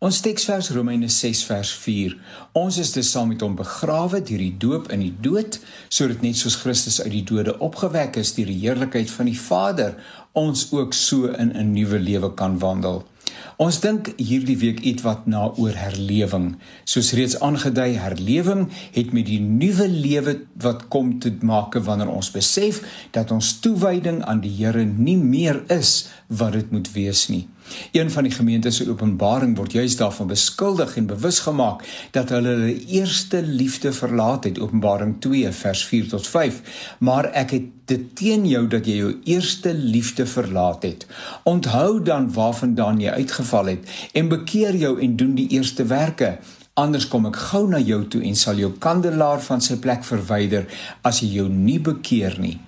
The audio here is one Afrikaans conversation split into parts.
Ons teksvers Romeine 6 vers 4. Ons is dus saam met hom begrawe deur die doop in die dood, sodat net soos Christus uit die dode opgewek is deur die heerlikheid van die Vader, ons ook so in 'n nuwe lewe kan wandel. Ons dink hierdie week ietwat na oor herlewing. Soos reeds aangedui, herlewing het met die nuwe lewe wat kom te maak wanneer ons besef dat ons toewyding aan die Here nie meer is wat dit moet wees nie. Een van die gemeentes se openbaring word juis daarvan beskuldig en bewus gemaak dat hulle hulle eerste liefde verlaat het. Openbaring 2 vers 4 tot 5 maar ek het dit teen jou dat jy jou eerste liefde verlaat het. Onthou dan waarvandaan jy uitgeval het en bekeer jou en doen die eerste werke. Anders kom ek gou na jou toe en sal jou kandelaar van sy plek verwyder as jy jou nie bekeer nie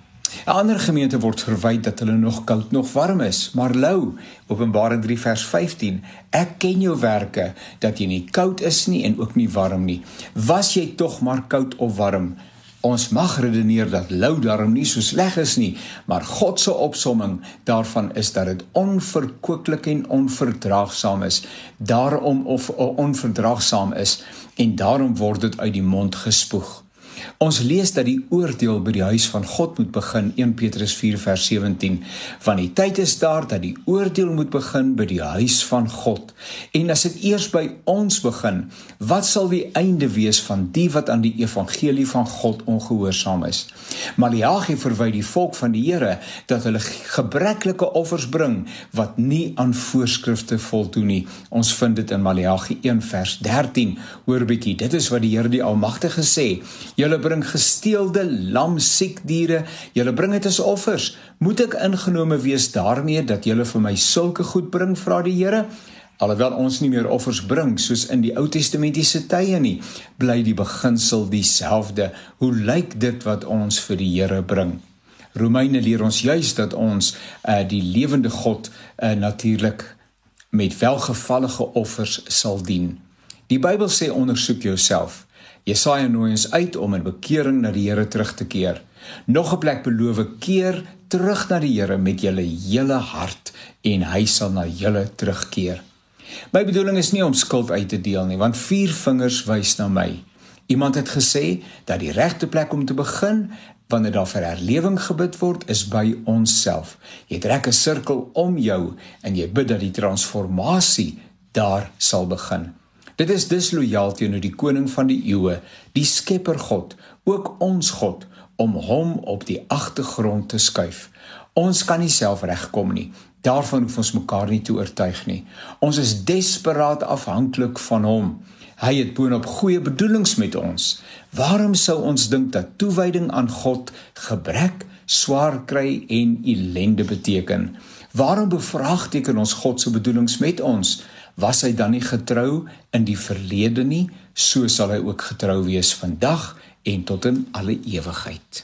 Ander gemeente word verwyd dat hulle nog koud nog warm is, maar lou, Openbaring 3 vers 15, ek ken jou werke dat jy nie koud is nie en ook nie warm nie. Was jy tog maar koud of warm? Ons mag redeneer dat lou daarom nie so sleg is nie, maar God se opsomming daarvan is dat dit onverkooklik en onverdraagsaam is. Daarom of onverdraagsaam is en daarom word dit uit die mond gespoeg. Ons lees dat die oordeel by die huis van God moet begin 1 Petrus 4 vers 17 want die tyd is daar dat die oordeel moet begin by die huis van God. En as dit eers by ons begin wat sal die einde wees van die wat aan die evangelie van God ongehoorsaam is? Maleagi verwy die volk van die Here dat hulle gebreklike offers bring wat nie aan voorskrifte voldoen nie. Ons vind dit in Maleagi 1 vers 13 hoor bietjie dit is wat die Here die almagtige sê. Julle bring gesteelde lam siek diere, julle bring dit as offers. Moet ek ingenome wees daarmee dat julle vir my sulke goed bring, vra die Here? Alhoewel ons nie meer offers bring soos in die Ou Testamentiese tye nie, bly die beginsel dieselfde. Hoe lyk dit wat ons vir die Here bring? Romeine leer ons juis dat ons uh, die lewende God uh, natuurlik met welgevallige offers sal dien. Die Bybel sê ondersoek jouself. Jesaja nooi ons uit om in bekering na die Here terug te keer. Nog 'n plek beloof keer terug na die Here met julle hele hart en hy sal na julle terugkeer. My bedoeling is nie om skuld uit te deel nie, want vier vingers wys na my. Iemand het gesê dat die regte plek om te begin wanneer daar vir herlewing gebid word is by onsself. Jy trek 'n sirkel om jou en jy bid dat die transformasie daar sal begin. Dit is dislojaal teenoor die koning van die eeue, die Skepper God, ook ons God om hom op die agtergrond te skuif. Ons kan nie self regkom nie. Daarvan hoef ons mekaar nie te oortuig nie. Ons is desperaat afhanklik van hom. Hy het boonop goeie bedoelings met ons. Waarom sou ons dink dat toewyding aan God gebrek, swaar kry en ellende beteken? Waarom bevraagteken ons God se bedoelings met ons? Was hy dan nie getrou in die verlede nie, so sal hy ook getrou wees vandag en tot in alle ewigheid.